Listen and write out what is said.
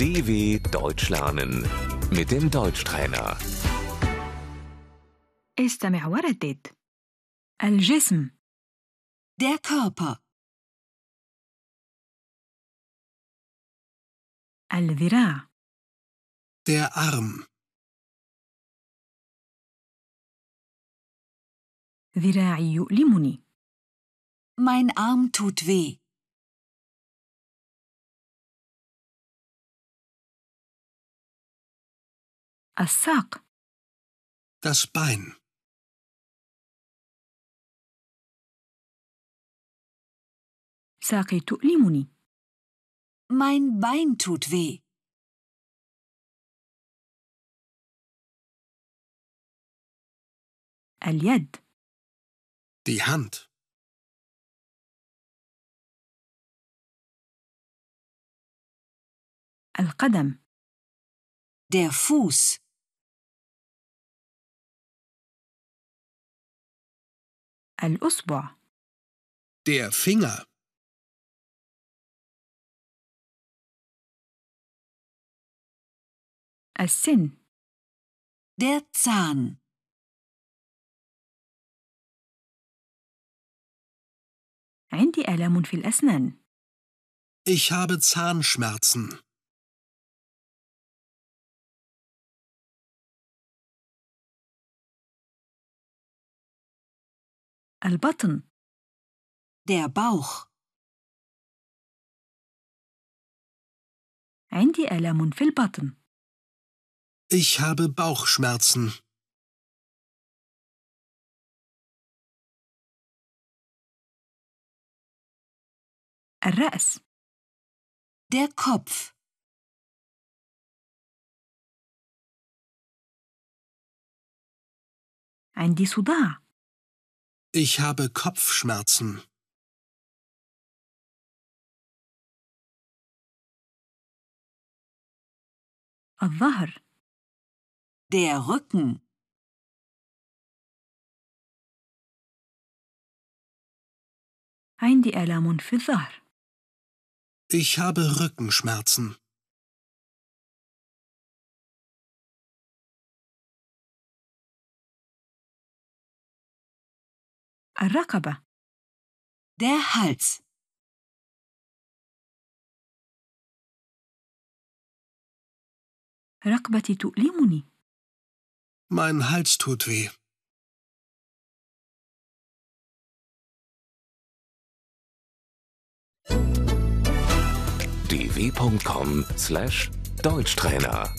DW Deutsch lernen mit dem Deutschtrainer. استمع وردد الجسم Der Körper, الذراع Der Arm, ذراعي يؤلمني mein Arm tut weh. الساق das Bein, ساقي تؤلمني Mein Bein tut weh. اليد die Hand, القدم Der Fuß, الأصبع der Finger, السن der Zahn, عندي آلام في الأسنان ich habe Zahnschmerzen, البطن der Bauch, عندي آلام في البطن ich habe Bauchschmerzen, الرأس der Kopf, عندي صداع ich habe Kopfschmerzen, الظهر der Rücken, عندي آلام في الظهر ich habe Rückenschmerzen, الرقبة der Hals, رقبتي تؤلمني mein Hals tut weh. dw.com/deutschtrainer